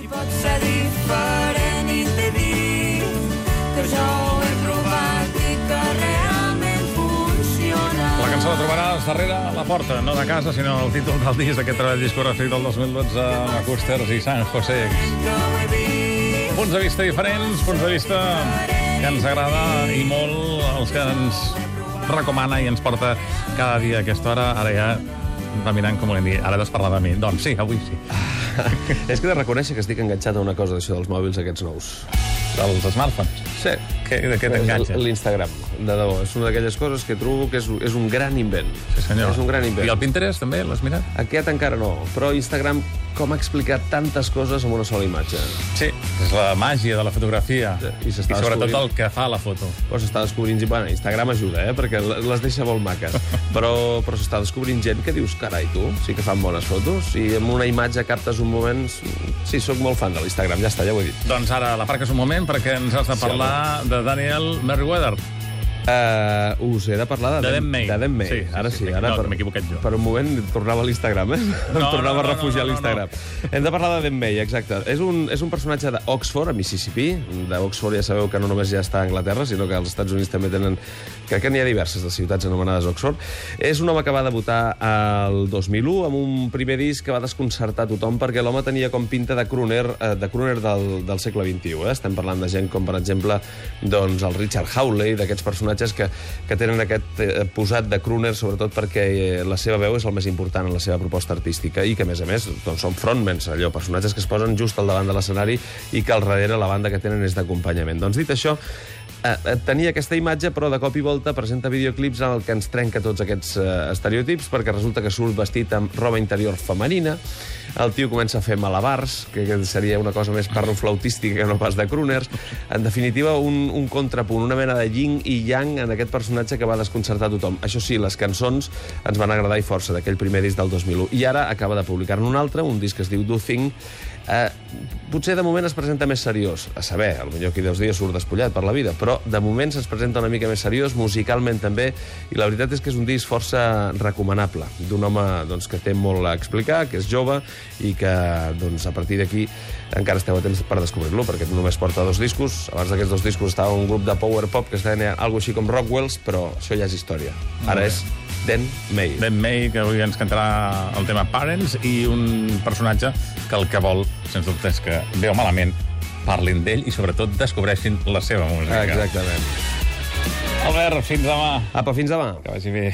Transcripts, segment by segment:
I pot ser diferent i t'he dit que jo ho he provat i que realment funciona. La cançó la trobaràs darrere la porta, no de casa, sinó el títol del disc d'aquest treball discogràfic del 2012 amb Acústers i San José. Punts de vista diferents, punts de vista que ens agrada i molt els que ens recomana i ens porta cada dia a aquesta hora. Ara ja va mirant com volem dir, ara has parlat de mi. Doncs sí, avui sí. És que he de reconèixer que estic enganxat a una cosa d'això dels mòbils aquests nous. Dels smartphones. Sí. Què, de què t'enganxa? L'Instagram, de debò. És una d'aquelles coses que trobo que és, és un gran invent. Sí, senyor. És un gran invent. I el Pinterest, també, l'has mirat? Aquest encara no, però Instagram com ha explicat tantes coses amb una sola imatge. Sí. És la màgia de la fotografia. Sí, i I, sobretot descobrint. el que fa la foto. Però s'està descobrint... Bueno, Instagram ajuda, eh? Perquè les deixa molt maques. Però, però s'està descobrint gent que dius, carai, tu, sí que fan bones fotos. I amb una imatge captes un moment... Sí, sóc molt fan de l'Instagram, ja està, ja ho he dit. Doncs ara l'aparques un moment perquè ens has de Sí, parlar de Daniel Merriweather. Uh, us he de parlar de, De Dan May. De Dan May. Sí, sí, Ara sí, sí, sí, ara no, per, m'he equivocat jo. Per un moment tornava a l'Instagram, eh? No, tornava no, no, a refugiar no, no, a l'Instagram. Hem de parlar de Dan May, exacte. És un, és un personatge d'Oxford, a Mississippi. D'Oxford ja sabeu que no només ja està a Anglaterra, sinó que als Estats Units també tenen... Crec que n'hi ha diverses de ciutats anomenades Oxford. És un home que va debutar al 2001 amb un primer disc que va desconcertar tothom perquè l'home tenia com pinta de crooner, eh, de crooner del, del segle XXI. Eh? Estem parlant de gent com, per exemple, doncs, el Richard Hawley, d'aquests personatges que, que tenen aquest eh, posat de crooner, sobretot perquè eh, la seva veu és el més important en la seva proposta artística i que, a més a més, doncs, són frontmans, allò, personatges que es posen just al davant de l'escenari i que al darrere la banda que tenen és d'acompanyament. Doncs dit això, eh, eh, tenia aquesta imatge, però de cop i volta presenta videoclips en el que ens trenca tots aquests eh, estereotips, perquè resulta que surt vestit amb roba interior femenina, el tio comença a fer malabars, que, que seria una cosa més parroflautística que no pas de crooners. En definitiva, un, un contrapunt, una mena de yin i yang en aquest personatge que va desconcertar tothom. Això sí, les cançons ens van agradar i força d'aquell primer disc del 2001. I ara acaba de publicar-ne un altre, un disc que es diu Do Thing, Eh, potser de moment es presenta més seriós. A saber, potser aquí deus dir surt despullat per la vida, però de moment se'ns presenta una mica més seriós, musicalment també, i la veritat és que és un disc força recomanable, d'un home doncs, que té molt a explicar, que és jove, i que doncs, a partir d'aquí encara esteu a temps per descobrir-lo, perquè només porta dos discos. Abans d'aquests dos discos estava un grup de power pop que es deia alguna així com Rockwells, però això ja és història. Ara és Dan May. Ben May, que avui ens cantarà el tema Parents, i un personatge que el que vol, sens dubte, és que bé o malament parlin d'ell i sobretot descobreixin la seva música. Exactament. Albert, fins demà. Apa, fins demà. Que vagi bé.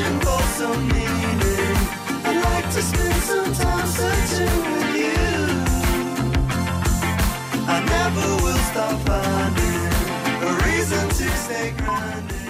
Searching for some meaning. I'd like to spend some time searching with you. I never will stop finding a reason to stay grinding.